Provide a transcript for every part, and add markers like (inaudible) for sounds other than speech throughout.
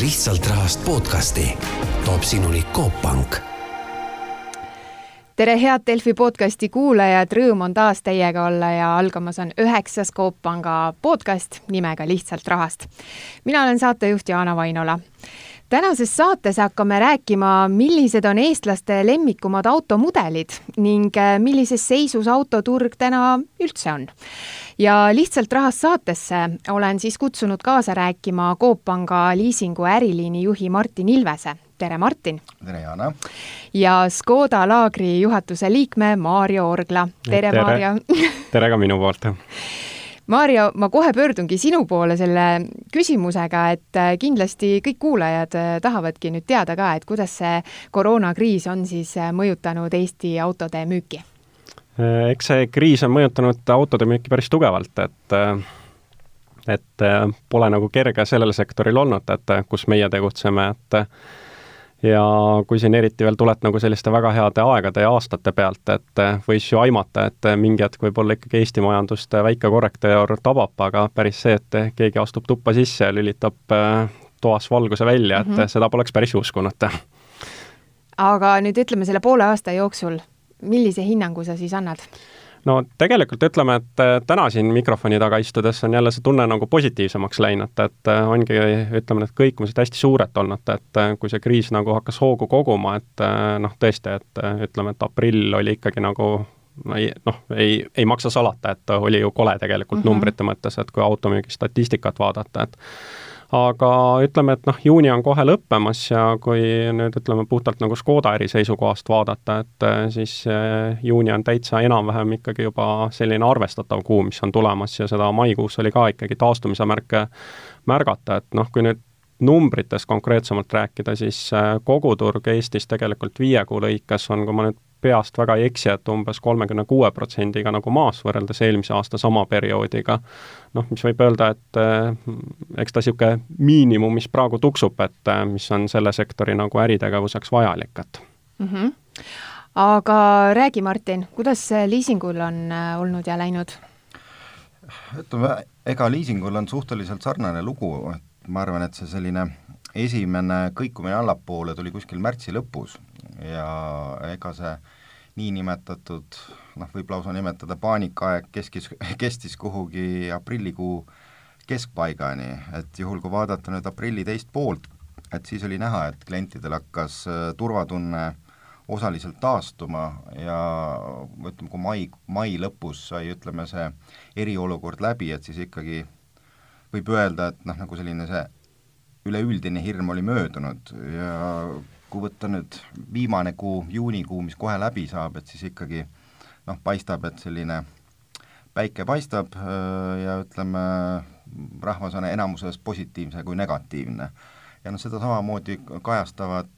lihtsalt rahast podcasti. Toob sinuni Coop Pank tere, head Delfi podcasti kuulajad, rõõm on taas teiega olla ja algamas on üheksas Coop Panga podcast nimega Lihtsalt rahast. mina olen saatejuht Jaana Vainola tänases saates hakkame rääkima, millised on eestlaste lemmikumad automudelid ning äh, millises seisus autoturg täna üldse on. ja lihtsalt rahast saatesse olen siis kutsunud kaasa rääkima Coop Panga liisingu äriliini juhi Martin Ilvese. tere, Martin! tere, Jana! ja Škoda laagri juhatuse liikme Maarjo Orgla. tere, tere., Maarjo! (laughs) tere ka minu poolt! Maarja, ma kohe pöördungi sinu poole selle küsimusega, et äh, kindlasti kõik kuulajad äh, tahavadki nüüd teada ka, et kuidas see koroonakriis on siis äh, mõjutanud Eesti autode müüki? eks see kriis on mõjutanud autode müüki päris tugevalt, et et pole nagu kerge sellel sektoril olnud, et kus meie tegutseme, et ja kui siin eriti veel tuled nagu selliste väga heade aegade ja aastate pealt, et eh, võis ju aimata, et eh, mingi hetk võib-olla ikkagi Eesti majandust eh, väike korrektuur tabab, aga päris see, et keegi astub tuppa sisse ja lülitab toas valguse välja, et mm -hmm. seda poleks päris uskunud. aga nüüd ütleme selle poole aasta jooksul, millise hinnangu sa siis annad? No tegelikult ütleme, et äh, täna siin mikrofoni taga istudes on jälle see tunne nagu positiivsemaks läinud, et äh, ongi, ütleme, need kõikumised hästi suured olnud, et äh, kui see kriis nagu hakkas hoogu koguma, et noh, tõesti, et ütleme, et aprill oli ikkagi nagu no ei, noh, ei, ei maksa salata, et oli ju kole tegelikult mm -hmm. numbrite mõttes, et kui automüügi statistikat vaadata, et aga ütleme, et noh, juuni on kohe lõppemas ja kui nüüd ütleme puhtalt nagu Škoda äri seisukohast vaadata, et eh, siis eh, juuni on täitsa enam-vähem ikkagi juba selline arvestatav kuu, mis on tulemas ja seda maikuus oli ka ikkagi taastumise märke märgata, et noh, kui nüüd numbritest konkreetsemalt rääkida, siis eh, koguturg Eestis tegelikult viie kuu lõikes on, kui ma nüüd peast väga ei eksi, et umbes kolmekümne kuue protsendiga nagu maas võrreldes eelmise aasta sama perioodiga. noh, mis võib öelda, et eh, eks ta niisugune miinimum, mis praegu tuksub, et eh, mis on selle sektori nagu äritegevuseks vajalik, et mm. -hmm. aga räägi, Martin, kuidas liisingul on eh, olnud ja läinud? ütleme, ega liisingul on suhteliselt sarnane lugu, et ma arvan, et see selline esimene kõikumine allapoole tuli kuskil märtsi lõpus ja ega see niinimetatud noh, võib lausa nimetada paanikaaeg keskis, (laughs) kestis kuhugi aprillikuu keskpaigani, et juhul, kui vaadata nüüd aprilli teist poolt, et siis oli näha, et klientidel hakkas äh, turvatunne osaliselt taastuma ja ütleme, kui mai, mai lõpus sai, ütleme, see eriolukord läbi, et siis ikkagi võib öelda, et noh, nagu selline see üleüldine hirm oli möödunud ja kui võtta nüüd viimane kuu, juunikuu, mis kohe läbi saab, et siis ikkagi noh, paistab, et selline päike paistab ja ütleme, rahvas on enamuses positiivse kui negatiivne. ja noh, seda samamoodi kajastavad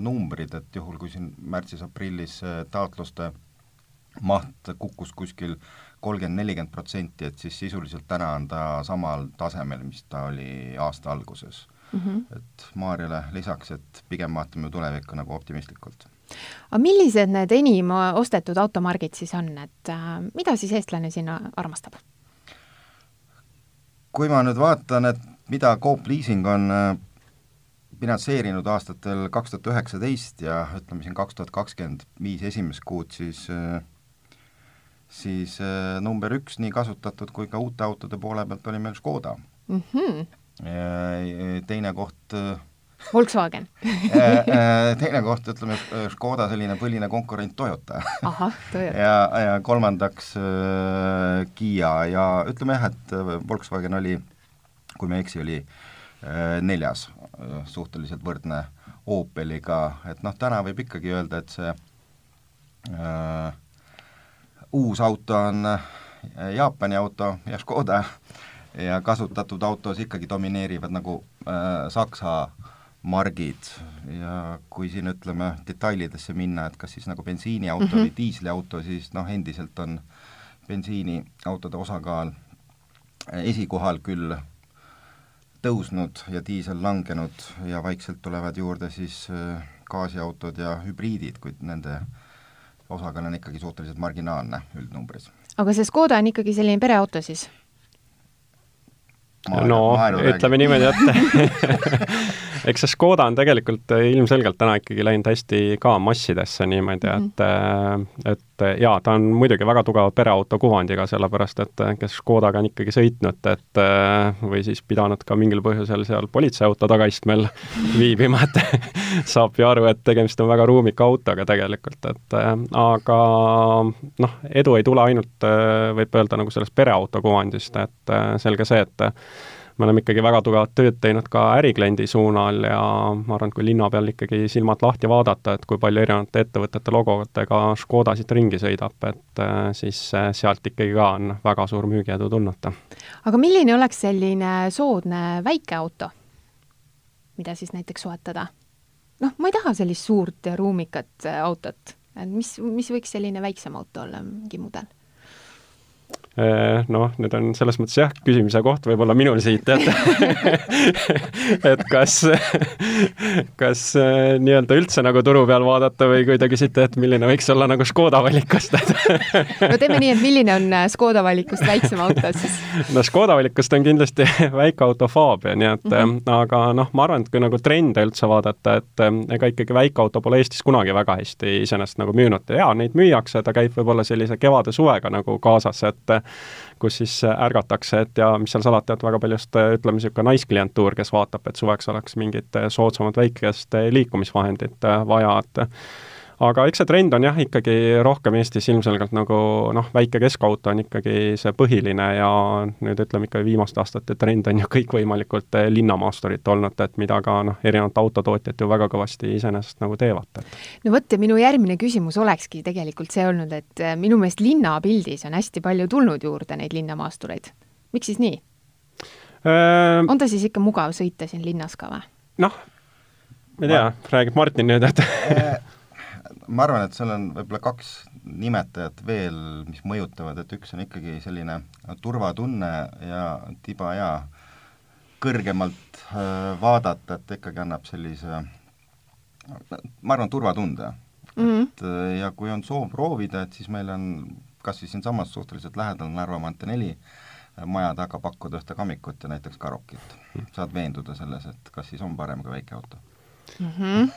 numbrid, et juhul, kui siin märtsis-aprillis taotluste maht kukkus kuskil kolmkümmend, nelikümmend protsenti, et siis sisuliselt täna on ta samal tasemel, mis ta oli aasta alguses mm. -hmm. et Maarjale lisaks, et pigem vaatame tulevikku nagu optimistlikult. aga millised need enim ostetud automargid siis on, et äh, mida siis eestlane siin armastab? kui ma nüüd vaatan, et mida Coop Leasing on äh, finantseerinud aastatel kaks tuhat üheksateist ja ütleme siin kaks tuhat kakskümmend viis esimest kuud, siis äh, siis äh, number üks nii kasutatud kui ka uute autode poole pealt oli meil Škoda mm. -hmm teine koht äh, Volkswagen (laughs) äh, äh, teine koht, ütleme, Škoda selline põline konkurent Toyota. ahah, Toyota. (laughs) ja, ja kolmandaks äh, Kiia ja ütleme jah, et Volkswagen oli, kui ma ei eksi, oli äh, neljas suhteliselt võrdne Opeliga, et noh, täna võib ikkagi öelda, et see äh, uus auto on Jaapani auto ja Škoda äh, ja kasutatud autos ikkagi domineerivad nagu äh, Saksa margid ja kui siin ütleme detailidesse minna, et kas siis nagu bensiiniauto mm -hmm. või diisliauto, siis noh, endiselt on bensiiniautode osakaal esikohal küll tõusnud ja diisel langenud ja vaikselt tulevad juurde siis äh, gaasiautod ja hübriidid, kuid nende osakaal on ikkagi suhteliselt marginaalne üldnumbris. aga see Škoda on ikkagi selline pereauto siis? No ütleme niimoodi, et (laughs) eks see Škoda on tegelikult ilmselgelt täna ikkagi läinud hästi ka massidesse niimoodi mm, -hmm. et, et jaa, ta on muidugi väga tugeva pereauto kuvandiga, sellepärast et kes Škodaga on ikkagi sõitnud, et või siis pidanud ka mingil põhjusel seal politseiauto tagaistmel (laughs) viibima, et (laughs) saab ju aru, et tegemist on väga ruumika autoga tegelikult, et aga noh, edu ei tule ainult, võib öelda, nagu sellest pereauto kuvandist, et selge see, et me oleme ikkagi väga tugevat tööd teinud ka ärikliendi suunal ja ma arvan, et kui linna peal ikkagi silmad lahti vaadata, et kui palju erinevate ettevõtete logodega Škodasid ringi sõidab, et äh, siis äh, sealt ikkagi ka on väga suur müügiedu tulnud. aga milline oleks selline soodne väikeauto, mida siis näiteks soetada? noh, ma ei taha sellist suurt ja ruumikat äh, autot, mis, mis võiks selline väiksem auto olla, mingi mudel noh, need on selles mõttes jah, küsimise koht võib-olla minul siit, et (laughs) et kas, kas äh, nii-öelda üldse nagu turu peal vaadata või kui te küsite, et milline võiks olla nagu Škoda valikust, (laughs) no teeme nii, et milline on äh, Škoda valikust väiksem auto siis? (laughs) no Škoda valikust on kindlasti väikeauto Fabia, nii et mm -hmm. aga noh, ma arvan, et kui nagu trende üldse vaadata, et ega ikkagi väikeauto pole Eestis kunagi väga hästi iseenesest nagu müünud ja jaa, neid müüakse, ta käib võib-olla sellise kevade-suvega nagu kaasas, et kus siis ärgatakse, et ja mis seal salata, et väga paljust ütleme, niisugune naisklientuur, kes vaatab, et suveks oleks mingit soodsamat väikest liikumisvahendit vaja, et aga eks see trend on jah, ikkagi rohkem Eestis ilmselgelt nagu noh, väike keskauto on ikkagi see põhiline ja nüüd ütleme ikka viimaste aastate trend on ju kõikvõimalikult linnamaasturit olnud, et mida ka noh, erinevad autotootjad ju väga kõvasti iseenesest nagu teevad. no vot, ja minu järgmine küsimus olekski tegelikult see olnud, et äh, minu meelest linnapildis on hästi palju tulnud juurde neid linnamaastureid. miks siis nii? Öö... on ta siis ikka mugav sõita siin linnas ka või? noh, ma ei tea, räägib Martin nüüd, et ma arvan, et seal on võib-olla kaks nimetajat veel, mis mõjutavad, et üks on ikkagi selline turvatunne ja tiba hea kõrgemalt äh, vaadata, et ikkagi annab sellise ma arvan, turvatunde mm. -hmm. et äh, ja kui on soov proovida, et siis meil on kas või siinsamas suhteliselt lähedal Narva maantee neli maja taga pakkuda ühte kammikut ja näiteks karokit. saad veenduda selles, et kas siis on parem kui väike auto mm. -hmm.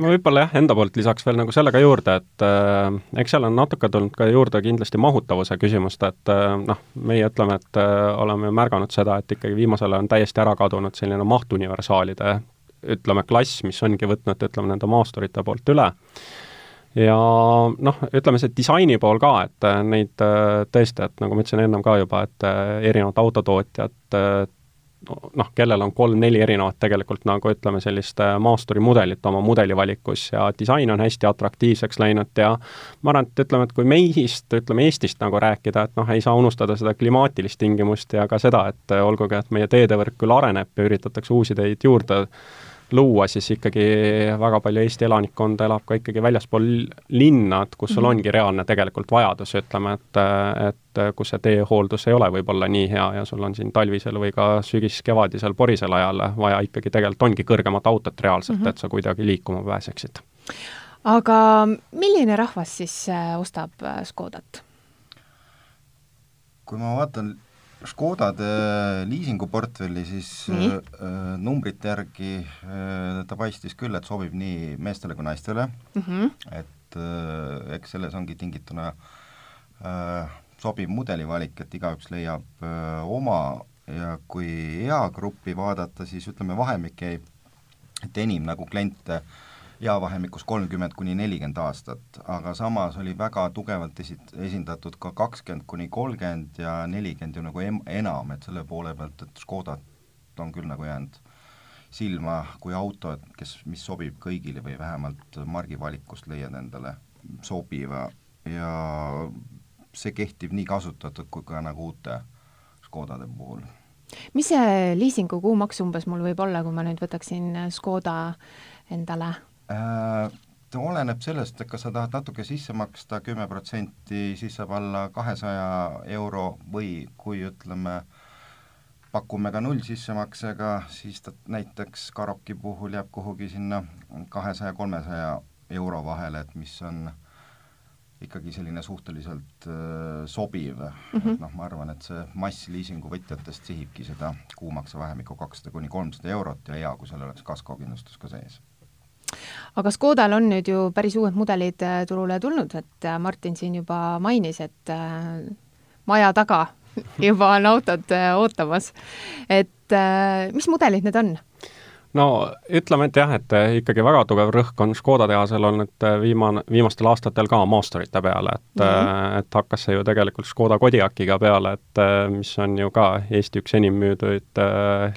ma võib-olla jah, enda poolt lisaks veel nagu selle ka juurde, et äh, eks seal on natuke tulnud ka juurde kindlasti mahutavuse küsimust, et äh, noh, meie ütleme, et äh, oleme märganud seda, et ikkagi viimasel ajal on täiesti ära kadunud selline mahtuniversaalide ütleme, klass, mis ongi võtnud, ütleme, nende maasturite poolt üle ja noh, ütleme see disaini pool ka, et äh, neid äh, tõesti, et nagu ma ütlesin ennem ka juba, et äh, erinevad autotootjad noh, kellel on kolm-neli erinevat tegelikult nagu ütleme, sellist äh, maasturi mudelit oma mudelivalikus ja disain on hästi atraktiivseks läinud ja ma arvan, et ütleme, et kui meist, ütleme Eestist nagu rääkida, et noh, ei saa unustada seda klimaatilist tingimust ja ka seda, et olgugi, et meie teedevõrk küll areneb ja üritatakse uusi teid juurde luua, siis ikkagi väga palju Eesti elanikkonda elab ka ikkagi väljaspool linna, et kus sul -hmm. ongi reaalne tegelikult vajadus, ütleme, et, et kus see teehooldus ei ole võib-olla nii hea ja sul on siin talvisel või ka sügis-kevadisel porisel ajal vaja ikkagi tegelikult ongi kõrgemat autot reaalselt mm, -hmm. et sa kuidagi liikuma pääseksid. aga milline rahvas siis äh, ostab äh, Škodat? kui ma vaatan Škodade liisinguportfelli, siis nii? äh, numbrite järgi äh, ta paistis küll, et sobib nii meestele kui naistele mm, -hmm. et äh, eks selles ongi tingituna äh, sobiv mudelivalik, et igaüks leiab äh, oma ja kui eagruppi vaadata, siis ütleme, vahemik jäi, et enim nagu kliente äh, eavahemikus kolmkümmend kuni nelikümmend aastat, aga samas oli väga tugevalt esit-, esindatud ka kakskümmend kuni kolmkümmend ja nelikümmend ju nagu em-, enam, et selle poole pealt, et Škodat on küll nagu jäänud silma kui auto, et kes, mis sobib kõigile või vähemalt margivalikust leiad endale sobiva ja see kehtib nii kasutatud kui ka nagu uute Škodade puhul. mis see liisingu kuumaks umbes mul võib olla, kui ma nüüd võtaksin Škoda endale ta oleneb sellest, et kas sa tahad natuke sisse maksta, kümme protsenti, siis saab alla kahesaja euro või kui ütleme, pakume ka nullsissemaksega, siis ta näiteks Karoki puhul jääb kuhugi sinna kahesaja, kolmesaja euro vahele, et mis on ikkagi selline suhteliselt äh, sobiv mm. -hmm. noh, ma arvan, et see mass liisingu võtjatest sihibki seda kuumaksevahemikku kakssada kuni kolmsada eurot ja hea, kui seal oleks kaskokindlustus ka sees. Aga Škodal on nüüd ju päris uued mudelid äh, turule tulnud, et äh, Martin siin juba mainis, et äh, maja taga (laughs) juba on autod ootamas. et mis mudelid need on? no ütleme, et jah, et ikkagi väga tugev rõhk on Škoda tehasel olnud viimane, viimastel aastatel ka Masterite peale, et mm, -hmm. et hakkas see ju tegelikult Škoda Kodiakiga peale, et mis on ju ka Eesti üks enim müüduid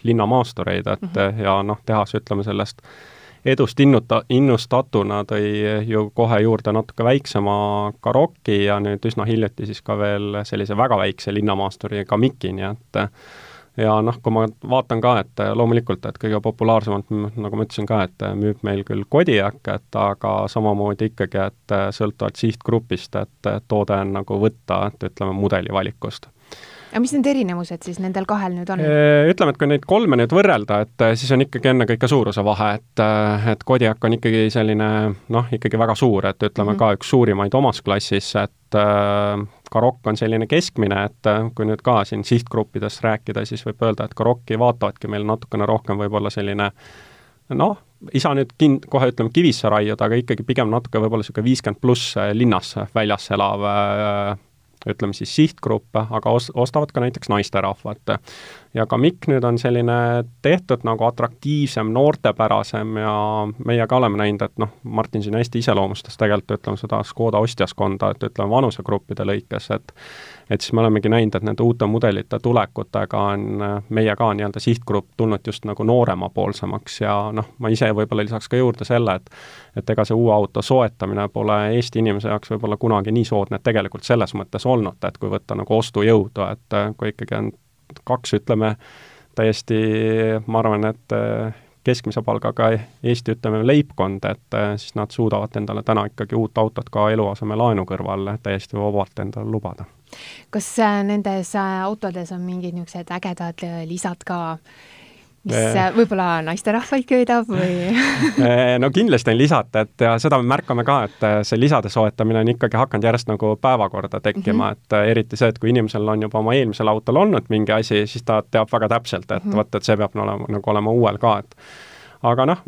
linnamaastureid, et mm -hmm. ja noh, tehas ütleme sellest edust innuta, innustatuna tõi ju kohe juurde natuke väiksema Karoki ja nüüd üsna hiljuti siis ka veel sellise väga väikse linnamaasturi Kamiki, nii et ja noh, kui ma vaatan ka, et loomulikult, et kõige populaarsemalt, nagu ma ütlesin ka, et müüb meil küll Kodiak, et aga samamoodi ikkagi, et sõltuvalt sihtgrupist, et toode on nagu võtta, et ütleme, mudeli valikust aga mis need erinevused siis nendel kahel nüüd on? Ütleme, et kui neid kolme nüüd võrrelda, et siis on ikkagi ennekõike suuruse vahe, et, et Kodiak on ikkagi selline noh, ikkagi väga suur, et ütleme mm -hmm. ka üks suurimaid omas klassis, et äh, Karokk on selline keskmine, et kui nüüd ka siin sihtgruppidest rääkida, siis võib öelda, et Karokki vaatavadki meil natukene rohkem võib-olla selline noh, ei saa nüüd kin-, kohe ütleme kivisse raiuda, aga ikkagi pigem natuke võib-olla niisugune viiskümmend pluss linnas väljas elav äh, ütleme siis sihtgruppe, aga os-, ostavad ka näiteks naisterahvad. ja ka Mikk nüüd on selline tehtud nagu atraktiivsem, noortepärasem ja meie ka oleme näinud, et noh, Martin siin hästi iseloomustas tegelikult ütleme seda Škoda ostjaskonda, et ütleme vanusegruppide lõikes, et et siis me olemegi näinud, et nende uute mudelite tulekutega on meie ka nii-öelda sihtgrupp tulnud just nagu nooremapoolsemaks ja noh, ma ise võib-olla lisaks ka juurde selle, et et ega see uue auto soetamine pole Eesti inimese jaoks võib-olla kunagi nii soodne tegelikult selles mõttes olnud, et kui võtta nagu ostujõudu, et kui ikkagi on kaks, ütleme, täiesti ma arvan, et keskmise palgaga Eesti, ütleme, leibkond, et siis nad suudavad endale täna ikkagi uut autot ka eluasemelaenu kõrval täiesti vabalt endale lubada. kas nendes autodes on mingid niisugused ägedad lisad ka, mis võib-olla naisterahvaid köidab või (laughs) no kindlasti on lisad, et ja seda me märkame ka, et see lisade soetamine on ikkagi hakanud järjest nagu päevakorda tekkima mm, -hmm. et eriti see, et kui inimesel on juba oma eelmisel autol olnud mingi asi, siis ta teab väga täpselt, et mm -hmm. vot, et see peab olema, nagu olema uuel ka, et aga noh,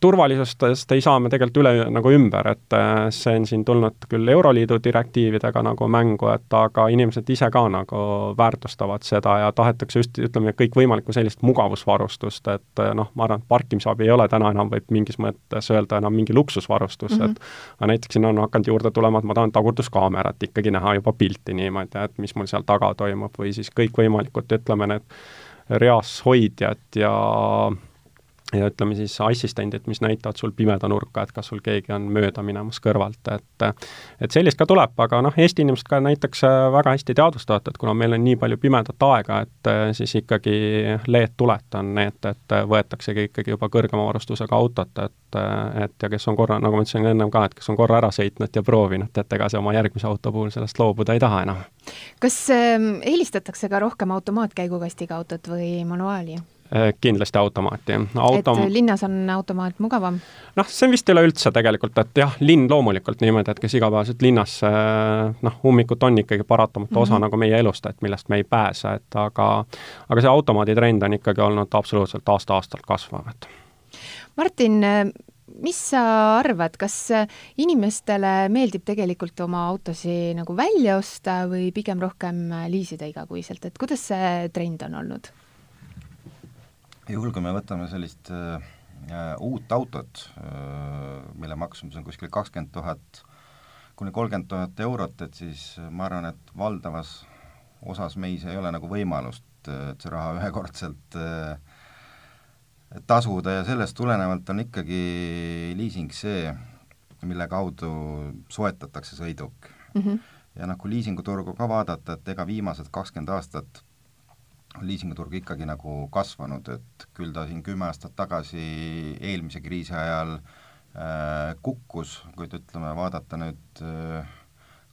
turvalisustest ei saa me tegelikult üle nagu ümber, et see on siin tulnud küll Euroliidu direktiividega nagu mängu, et aga inimesed ise ka nagu väärtustavad seda ja tahetakse just, ütleme, kõikvõimalikku sellist mugavusvarustust, et noh, ma arvan, et parkimisabi ei ole täna enam, võib mingis mõttes öelda enam mingi luksusvarustus mm, -hmm. et aga näiteks siin on hakanud juurde tulema, et ma tahan tagurduskaamerat ikkagi näha juba pilti niimoodi, et mis mul seal taga toimub või siis kõikvõimalikud, ütleme, need reas hoidjad ja ja ütleme siis assistendid, mis näitavad sul pimeda nurka, et kas sul keegi on mööda minemas kõrvalt, et et sellist ka tuleb, aga noh, Eesti inimesed ka näiteks väga hästi teadvustavad, et kuna meil on nii palju pimedat aega, et siis ikkagi LED-tuled on need, et võetaksegi ikkagi juba kõrgema varustusega autot, et et ja kes on korra, nagu ma ütlesin ennem ka, et kes on korra ära sõitnud ja proovinud, et ega see oma järgmise auto puhul sellest loobuda ei taha enam. kas eelistatakse ka rohkem automaatkäigukastiga autot või manuaali? Kindlasti automaati. Autom... et linnas on automaat mugavam? noh, see on vist üleüldse tegelikult, et jah, linn loomulikult niimoodi, et kes igapäevaselt linnas noh, ummikut on ikkagi paratamatu mm -hmm. osa nagu meie elust, et millest me ei pääse, et aga aga see automaadi trend on ikkagi olnud absoluutselt aasta-aastalt kasvav, et Martin, mis sa arvad, kas inimestele meeldib tegelikult oma autosid nagu välja osta või pigem rohkem liisida igakuiselt, et kuidas see trend on olnud? Juhul, kui me võtame sellist äh, uut autot äh,, mille maksumus on kuskil kakskümmend tuhat kuni kolmkümmend tuhat eurot, et siis ma arvan, et valdavas osas meis ei ole nagu võimalust, et see raha (laughs) ühekordselt äh, tasuda ja sellest tulenevalt on ikkagi liising see, mille kaudu soetatakse sõiduk mm. -hmm. ja noh, kui liisinguturgu ka vaadata, et ega viimased kakskümmend aastat liisinguturg ikkagi nagu kasvanud, et küll ta siin kümme aastat tagasi eelmise kriisi ajal äh, kukkus, kuid ütleme, vaadata nüüd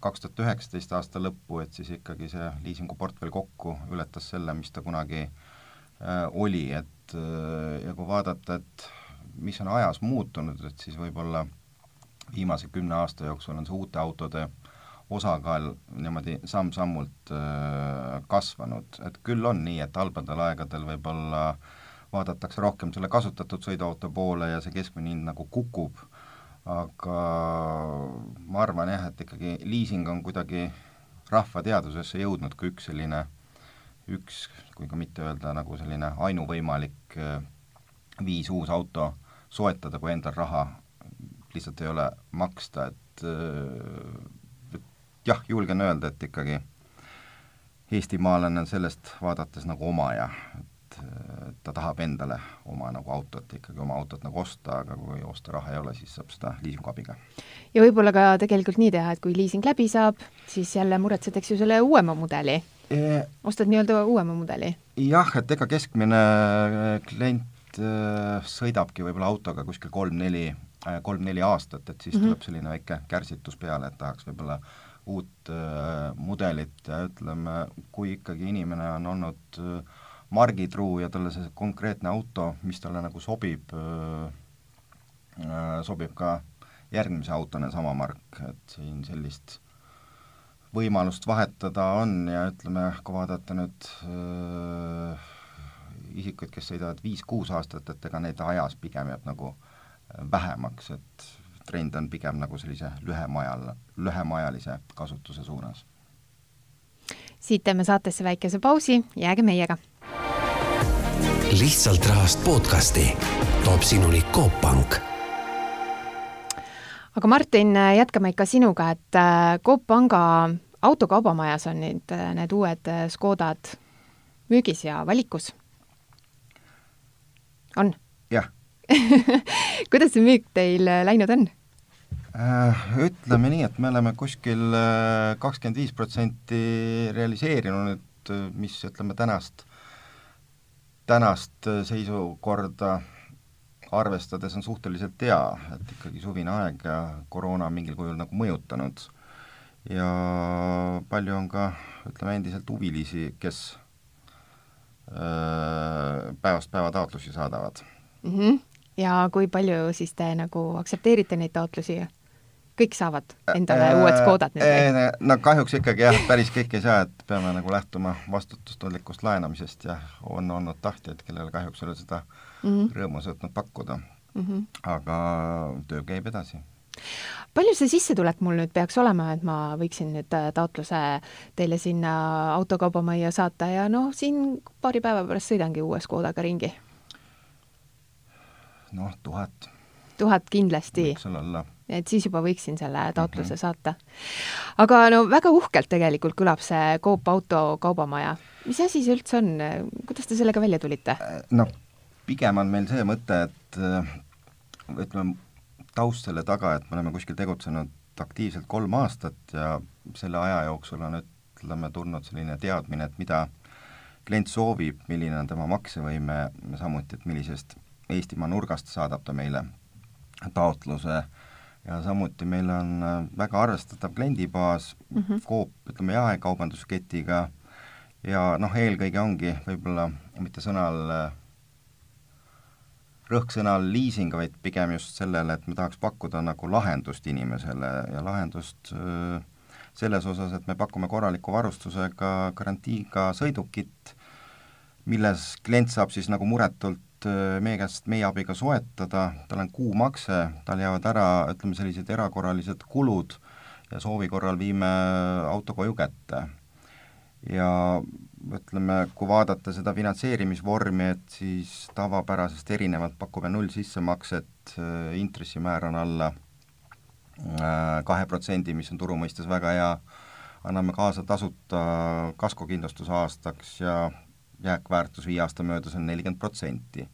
kaks tuhat üheksateist aasta lõppu, et siis ikkagi see liisinguportfell kokku ületas selle, mis ta kunagi äh, oli, et äh, ja kui vaadata, et mis on ajas muutunud, et siis võib-olla viimase kümne aasta jooksul on see uute autode äh, osakaal niimoodi samm-sammult äh, kasvanud, et küll on nii, et halbadel aegadel võib-olla vaadatakse rohkem selle kasutatud sõiduauto poole ja see keskmine hind nagu kukub, aga ma arvan jah, et ikkagi liising on kuidagi rahvateadusesse jõudnud kui üks selline, üks, kui ka mitte öelda nagu selline ainuvõimalik äh, viis uus auto soetada, kui endal raha lihtsalt ei ole maksta, et, äh, et jah, julgen öelda, et ikkagi eestimaalane on sellest vaadates nagu omaja, et ta tahab endale oma nagu autot, ikkagi oma autot nagu osta, aga kui osta raha ei ole, siis saab seda liisinguabiga. ja võib-olla ka tegelikult nii teha, et kui liising läbi saab, siis jälle muretsed, eks ju, selle uuema mudeli e. ostad nii-öelda uuema mudeli? jah, et ega keskmine klient äh, sõidabki võib-olla autoga kuskil kolm-neli Äh, kolm-neli aastat, et siis mm -hmm. tuleb selline väike kärsitus peale, et tahaks võib-olla uut äh, mudelit ja ütleme, kui ikkagi inimene on olnud äh, margitruu ja talle see konkreetne auto, mis talle nagu sobib äh,, sobib ka järgmise autona sama mark, et siin sellist võimalust vahetada on ja ütleme, kui vaadata nüüd äh, isikuid, kes sõidavad viis-kuus aastat, et ega neid ajas pigem jääb nagu äh, vähemaks, et trend on pigem nagu sellise lühemajal, lühemaajalise kasutuse suunas. siit teeme saatesse väikese pausi, jääge meiega. lihtsalt rahast podcasti toob sinuni Coop Pank aga Martin, jätkame ikka sinuga, et äh, Coop Panga autokaubamajas on nüüd äh, need uued äh, Škodad müügis ja valikus? on? jah (laughs) kuidas see müük teil läinud on? Äh, ütleme nii, et me oleme kuskil äh, kakskümmend viis protsenti realiseerinud, mis ütleme tänast, tänast seisukorda arvestades on suhteliselt hea, et ikkagi suvine aeg ja koroona on mingil kujul nagu mõjutanud. ja palju on ka, ütleme endiselt huvilisi, kes öö, päevast päeva taotlusi saadavad mm. -hmm ja kui palju siis te nagu aktsepteerite neid taotlusi? Kõik saavad endale äh, uued Škodad nüüd no kahjuks ikkagi jah, päris kõik ei saa, et peame nagu lähtuma vastutustundlikust laenamisest ja on olnud tahtjaid, kellele kahjuks ei ole seda mm -hmm. rõõmu suutnud pakkuda mm. -hmm. aga töö käib edasi palju see sissetulek mul nüüd peaks olema, et ma võiksin nüüd äh, taotluse teile sinna autokaubamajja saata ja noh, siin paari päeva pärast sõidangi uue Škodaga ringi noh, tuhat. tuhat kindlasti. võiks olla et siis juba võiksin selle taotluse mm -hmm. saata. aga no väga uhkelt tegelikult kõlab see Coop Auto kaubamaja. mis asi see üldse on, kuidas te sellega välja tulite? Äh, noh, pigem on meil see mõte, et äh, ütleme, taust selle taga, et me oleme kuskil tegutsenud aktiivselt kolm aastat ja selle aja jooksul on ütleme, tulnud selline teadmine, et mida klient soovib, milline on tema maksevõime, samuti, et millisest Eestimaa nurgast saadab ta meile taotluse ja samuti meil on äh, väga arvestatav kliendibaas mm, -hmm. Coop, ütleme jaekaubandusketiga ja noh, eelkõige ongi võib-olla mitte sõnal, äh, rõhk sõnal liising, vaid pigem just sellele, et me tahaks pakkuda nagu lahendust inimesele ja lahendust öö, äh, selles osas, et me pakume korraliku varustusega garantiiga sõidukit, milles klient saab siis nagu muretult Äh, meie käest meie abiga soetada, tal on kuumakse, tal jäävad ära, ütleme, sellised erakorralised kulud ja soovi korral viime auto koju kätte. ja ütleme, kui vaadata seda finantseerimisvormi, et siis tavapärasest erinevalt pakume null sissemakset, äh, intressimäär on alla äh, kahe protsendi, mis on turu mõistes väga hea, anname kaasa tasuta kaskokindlustuse aastaks ja jääkväärtus viie aasta möödas on nelikümmend protsenti.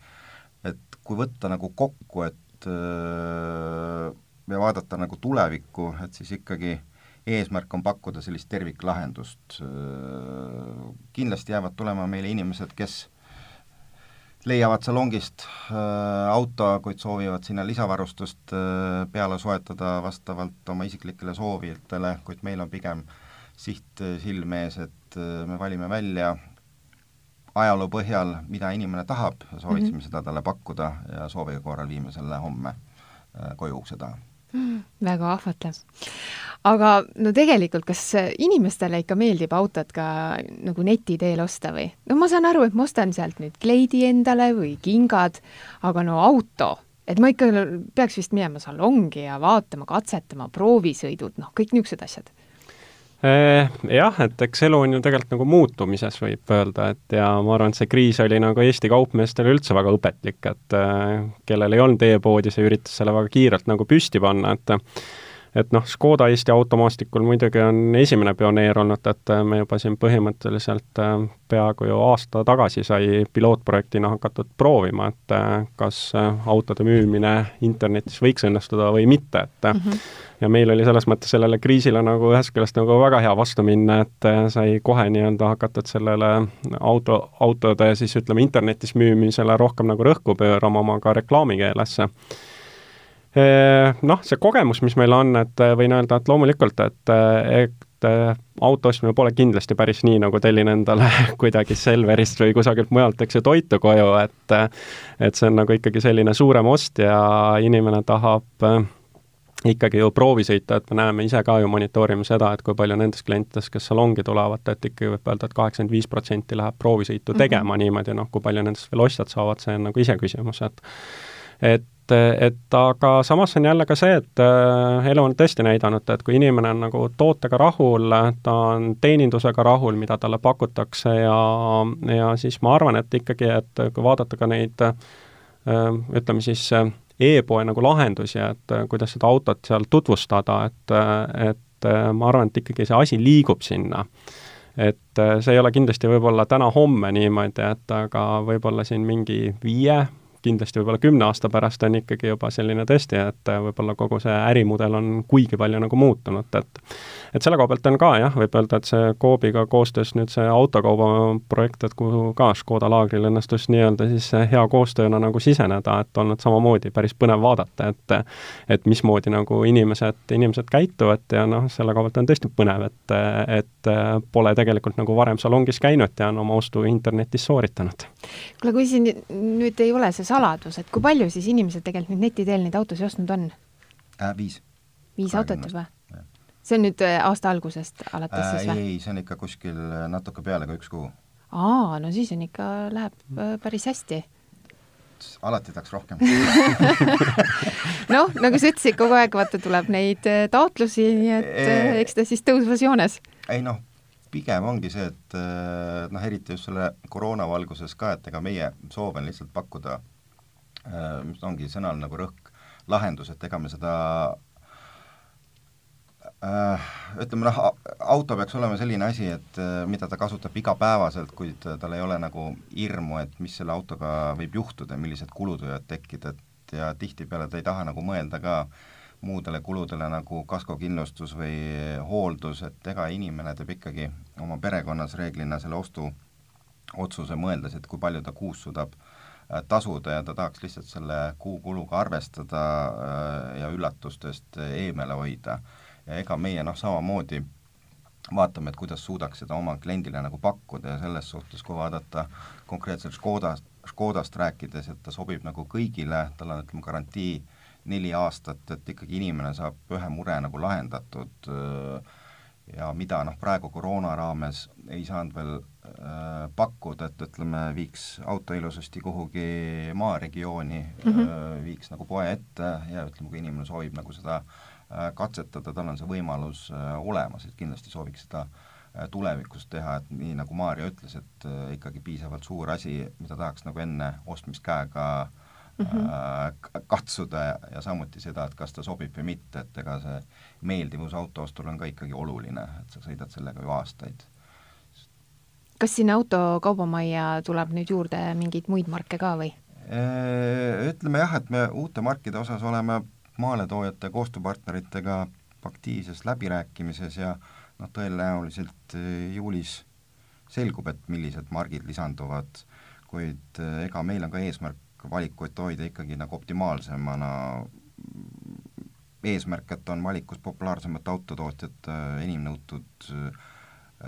et kui võtta nagu kokku, et öö, ja vaadata nagu tulevikku, et siis ikkagi eesmärk on pakkuda sellist terviklahendust. kindlasti jäävad tulema meile inimesed, kes leiavad salongist äh, auto, kuid soovivad sinna lisavarustust äh, peale soetada vastavalt oma isiklikele soovidele, kuid meil on pigem siht silme ees, et äh, me valime välja ajaloo põhjal, mida inimene tahab, sooviksime mm -hmm. seda talle pakkuda ja soovi korral viime selle homme äh, koju ukse taha mm,. väga ahvatlev. aga no tegelikult, kas inimestele ikka meeldib autot ka nagu neti teel osta või? no ma saan aru, et ma ostan sealt nüüd kleidi endale või kingad, aga no auto, et ma ikka peaks vist minema salongi ja vaatama, katsetama, proovisõidud, noh, kõik niisugused asjad jah, et eks elu on ju tegelikult nagu muutumises, võib öelda, et ja ma arvan, et see kriis oli nagu Eesti kaupmeestele üldse väga õpetlik, et äh, kellel ei olnud e-poodi, see üritas selle väga kiirelt nagu püsti panna, et et noh, Škoda Eesti automaastikul muidugi on esimene pioneer olnud, et me juba siin põhimõtteliselt äh, peaaegu ju aasta tagasi sai pilootprojektina hakatud proovima, et äh, kas autode müümine internetis võiks õnnestuda või mitte, et mm -hmm ja meil oli selles mõttes sellele kriisile nagu ühest küljest nagu väga hea vastu minna, et äh, sai kohe nii-öelda hakatud sellele auto, autode siis ütleme, internetis müümisele rohkem nagu rõhku pöörama oma ka reklaamikeelesse äh, noh, see kogemus, mis meil on, et äh, võin öelda, et loomulikult, et, et auto ostmine pole kindlasti päris nii, nagu tellin endale (laughs) kuidagi Selverist või kusagilt mujalt, eks ju, toitu koju, et et see on nagu ikkagi selline suurem ost ja inimene tahab ikkagi ju proovisõita, et me näeme ise ka ju monitoorime seda, et kui palju nendest klientidest, kes salongi tulevad, et ikkagi võib öelda et, et kaheksakümmend viis protsenti läheb proovisõitu mm -hmm. tegema niimoodi, noh, kui palju nendest veel ostjad saavad, see on nagu iseküsimus, et et, et aga samas on jälle ka see, et äh, elu on tõesti näidanud, et kui inimene on nagu tootega rahul, ta on teenindusega rahul, mida talle pakutakse ja, ja siis ma arvan, et ikkagi, et kui vaadata ka neid äh, ütleme siis äh, e-poe nagu lahendusi, et kuidas seda autot seal tutvustada, et, et ma arvan, et ikkagi see asi liigub sinna. et see ei ole kindlasti võib-olla täna-homme niimoodi, et aga võib-olla siin mingi viie, kindlasti võib-olla kümne aasta pärast on ikkagi juba selline tõesti, et võib-olla kogu see ärimudel on kuigi palju nagu muutunud, et et selle koha pealt on ka jah, võib öelda, et see Coopiga koostöös nüüd see autokauba projekt, et kuhu ka Škoda laagril õnnestus nii-öelda siis hea koostööna nagu siseneda, et olnud samamoodi päris põnev vaadata, et et mismoodi nagu inimesed, inimesed käituvad ja noh, selle koha pealt on tõesti põnev, et, et pole tegelikult nagu varem salongis käinud ja on oma ostu internetis sooritanud. Kuule, kui siin nüüd ei ole see saladus, et kui palju siis inimesed tegelikult nüüd neti teel neid autosid ostnud on äh,? viis. viis autot juba? see on nüüd äh, aasta algusest alates äh, siis või? ei, see on ikka kuskil äh, natuke peale kui üks kuu. aa, no siis on ikka, läheb äh, päris hästi. alati tahaks rohkem (laughs) noh, nagu sa ütlesid, kogu aeg vaata tuleb neid taotlusi, nii et eks ta siis tõusvas joones. ei noh, pigem ongi see, et noh, eriti just selle koroona valguses ka, et ega meie soov on lihtsalt pakkuda, mis ongi sõnal nagu rõhk, lahendus, et ega me seda Äh, ütleme noh, auto peaks olema selline asi, et äh, mida ta kasutab igapäevaselt, kuid tal ei ole nagu hirmu, et mis selle autoga võib juhtuda, millised kulud võivad tekkida, et ja tihtipeale ta ei taha nagu mõelda ka muudele kuludele nagu kaskokindlustus või hooldus, et ega inimene teeb ikkagi oma perekonnas reeglina selle ostu otsuse mõeldes, et kui palju ta kuus suudab äh, tasuda ja ta tahaks lihtsalt selle kuukuluga arvestada ja üllatustest eemale hoida. Ja ega meie noh, samamoodi vaatame, et kuidas suudaks seda oma kliendile nagu pakkuda ja selles suhtes, kui vaadata konkreetselt Škodast, Škodast rääkides, et ta sobib nagu kõigile, tal on, ütleme, garantii neli aastat, et ikkagi inimene saab ühe mure nagu lahendatud ja mida noh, praegu koroona raames ei saanud veel äh, pakkuda, et ütleme, viiks auto ilusasti kuhugi maaregiooni mm, -hmm. viiks nagu poe ette ja ütleme, kui inimene soovib nagu seda äh, Äh, katsetada, tal on see võimalus äh, olemas, et kindlasti sooviks seda äh, tulevikus teha, et nii nagu Maarja ütles, et ikkagi piisavalt suur asi, mida tahaks nagu enne ostmist käega mm -hmm. katsuda ja, ja samuti seda, et kas ta sobib või mitte, et ega see meeldivus auto ostul on ka ikkagi oluline, et sa sõidad sellega ju aastaid. kas sinna autokaubamajja tuleb nüüd juurde mingeid muid marke ka või? Ütleme jah, et me uute markide osas oleme maaletoojate koostööpartneritega aktiivses läbirääkimises ja noh, tõenäoliselt eh, juulis selgub, et millised margid lisanduvad, kuid ega meil on ka eesmärk valikuid hoida ikkagi nagu optimaalsemana, eesmärk, et on valikus populaarsemate autotootjate eh, enim nõutud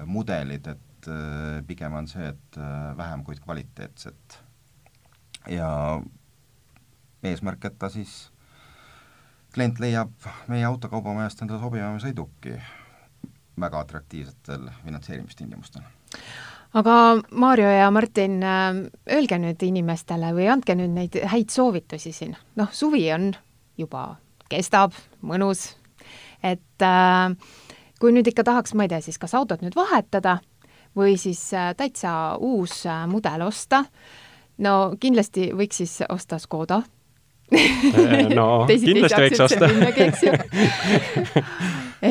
mudelid, et pigem on see, et vähem, kuid kvaliteetset. ja eesmärk, et ta siis klient leiab meie autokaubamajast endale sobivama sõiduki väga atraktiivsetel finantseerimistingimustel. Aga Maarjo ja Martin, öelge nüüd inimestele või andke nüüd neid häid soovitusi siin, noh, suvi on juba, kestab, mõnus, et äh, kui nüüd ikka tahaks, ma ei tea, siis kas autot nüüd vahetada või siis äh, täitsa uus äh, mudel osta, no kindlasti võiks siis osta Škoda. Äh, no (laughs) kindlasti võiks osta. (laughs)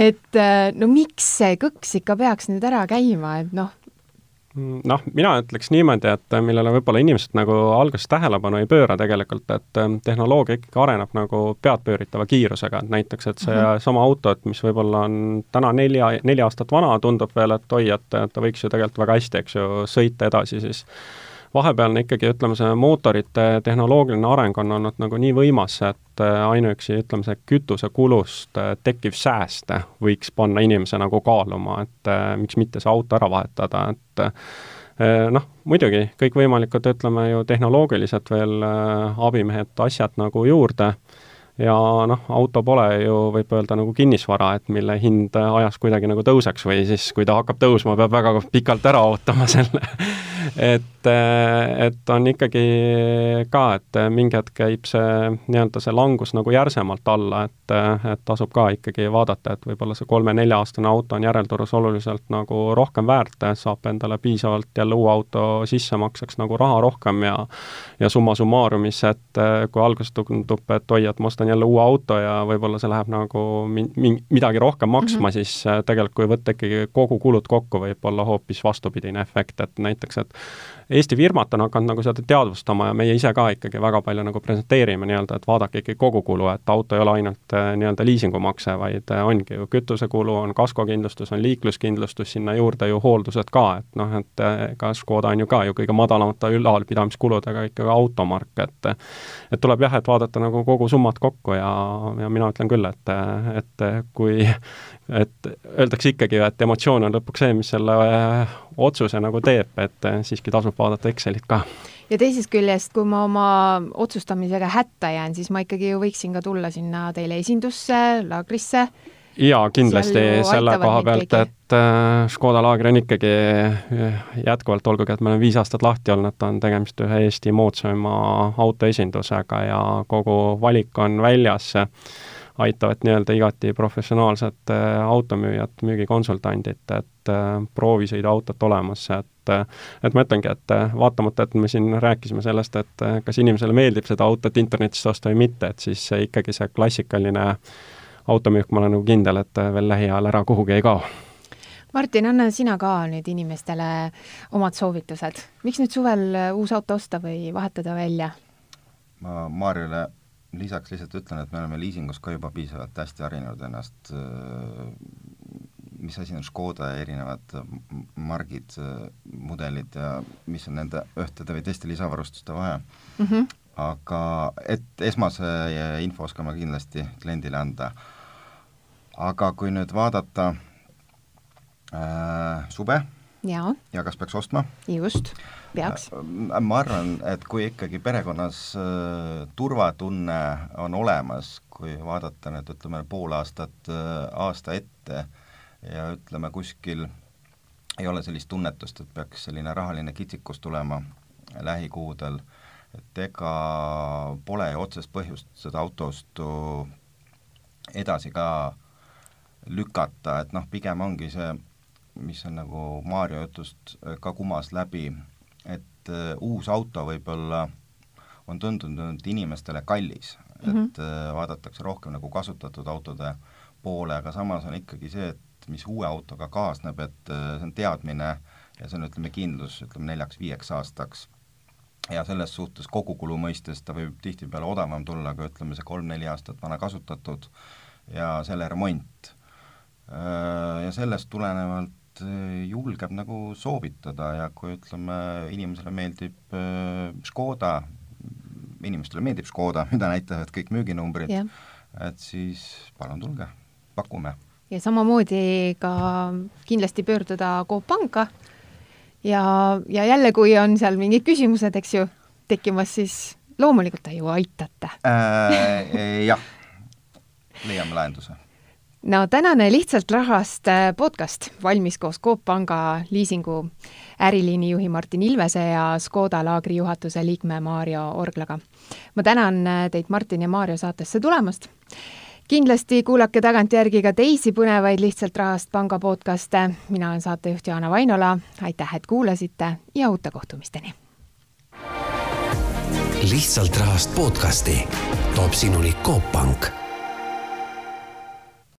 et no miks see kõks ikka peaks nüüd ära käima, et noh, noh, mina ütleks niimoodi, et millele võib-olla inimesed nagu alguses tähelepanu ei pööra tegelikult, et ähm, tehnoloogia ikkagi areneb nagu peadpööritava kiirusega, et näiteks, et mhm. mm -hmm. auto, et mis võib-olla on täna nelja, neli aastat vana, tundub veel, et oi, et ta võiks ju tegelikult väga hästi, eks ju, sõita edasi, siis vahepealne ikkagi, ütleme, see mootorite tehnoloogiline areng on olnud nagu nii võimas, et äh, ainuüksi, ütleme, see kütusekulust äh, tekkiv sääst võiks panna inimese nagu kaaluma, et äh, miks mitte see auto ära vahetada, et noh, muidugi kõikvõimalikud, ütleme ju tehnoloogilised veel abimehed, asjad nagu juurde ja noh, auto pole ju, võib öelda, nagu kinnisvara, et mille hind ajas kuidagi nagu tõuseks või siis, kui ta hakkab tõusma, peab väga pikalt ära ootama selle et, et on ikkagi ka, et mingi hetk käib see nii-öelda see langus nagu järsemalt alla, et, et tasub ka ikkagi vaadata, et võib-olla see kolme-nelja-aastane auto on järelturus oluliselt nagu rohkem väärt, saab endale piisavalt jälle uue auto sissemakseks nagu raha rohkem ja ja summa summarumis, et kui alguses tundub, et oi, et ma ostan jälle uue auto ja võib-olla see läheb nagu min-, min-, midagi rohkem maksma mm, -hmm. siis tegelikult kui võtta ikkagi kogu kulud kokku, võib olla hoopis vastupidine efekt, et näiteks, et Eesti firmad on hakanud nagu seda teadvustama ja meie ise ka ikkagi väga palju nagu presenteerime nii-öelda, et vaadake ikkagi kogukulu, et auto ei ole ainult äh, nii-öelda liisingumakse, vaid äh, ongi ju kütusekulu, on kaskokindlustus, on liikluskindlustus, sinna juurde ju hooldused ka, et noh, et ega äh, Škoda on ju ka ju kõige madalamate ülalpidamiskuludega ikkagi automark, et et tuleb jah, et vaadata nagu kogu summat kokku ja, ja mina ütlen küll, et, et kui et öeldakse ikkagi, et emotsioon on lõpuks see, mis selle äh, otsuse nagu teeb, et äh, siiski tasub vaadata Excelit ka. ja teisest küljest, kui ma oma otsustamisega hätta jään, siis ma ikkagi ju võiksin ka tulla sinna teile esindusse, laagrisse. jaa, kindlasti selle koha pealt, et äh, Škoda laager on ikkagi jätkuvalt, olgugi et me oleme viis aastat lahti olnud, on tegemist ühe Eesti moodsaima autoesindusega ja kogu valik on väljas aitavad nii-öelda igati professionaalset äh, automüüjat, müügikonsultandit, et äh, proovisõiduautot olemas, et äh, et ma ütlengi, et vaatamata, et me siin rääkisime sellest, et kas inimesele meeldib seda autot internetist osta või mitte, et siis ikkagi see klassikaline automüük, ma olen nagu kindel, et veel lähiajal ära kuhugi ei kao Martin, anna sina ka nüüd inimestele omad soovitused. miks nüüd suvel uus auto osta või vahetada välja? ma Maarjale lisaks lihtsalt ütlen, et me oleme liisingus ka juba piisavalt hästi harinud ennast, mis asi on Škoda ja erinevad margid, mudelid ja mis on nende ühtede või teiste lisavarustuste vahe mm. -hmm. aga et esmase info oskame kindlasti kliendile anda. aga kui nüüd vaadata äh, suve ja. ja kas peaks ostma? just peaks? Äh, ma arvan, et kui ikkagi perekonnas äh, turvatunne on olemas, kui vaadata nüüd ütleme pool aastat äh,, aasta ette ja ütleme kuskil ei ole sellist tunnetust, et peaks selline rahaline kitsikus tulema lähikuudel, et ega pole ju otsest põhjust seda autoostu edasi ka lükata, et noh, pigem ongi see, mis on nagu Maarja jutust ka kumas läbi, et uh, uus auto võib-olla on tundunud inimestele kallis mm, -hmm. et vaadatakse rohkem nagu kasutatud autode poole, aga samas on ikkagi see, et mis uue autoga kaasneb, et see on teadmine ja see on, ütleme, kindlus, ütleme, neljaks-viieks aastaks. ja selles suhtes kogukulu mõistes ta võib tihtipeale odavam tulla, aga ütleme, see kolm-neli aastat vana kasutatud ja selle remont. Ja sellest tulenevalt julgeb nagu soovitada ja kui ütleme, inimesele meeldib äh, Škoda, inimestele meeldib Škoda, (laughs) mida näitavad kõik müüginumbrid yeah., et siis palun tulge, pakume. ja samamoodi ka kindlasti pöörduda Coop Panka ja, ja jälle, kui on seal mingid küsimused, eks ju, tekkimas, siis loomulikult te ju aitate äh,. (laughs) jah leiame lahenduse no tänane Lihtsalt rahast äh, podcast valmis koos Coop Panga liisingu äriliini juhi Martin Ilvese ja Škoda laagri juhatuse liikme Maarjo Orglaga. ma tänan äh, teid, Martin ja Maarjo, saatesse tulemast. kindlasti kuulake tagantjärgi ka teisi põnevaid Lihtsalt rahast panga podcast'e. mina olen saatejuht Jaana Vainola, aitäh, et kuulasite ja uute kohtumisteni. lihtsalt rahast podcasti toob sinuni Coop Pank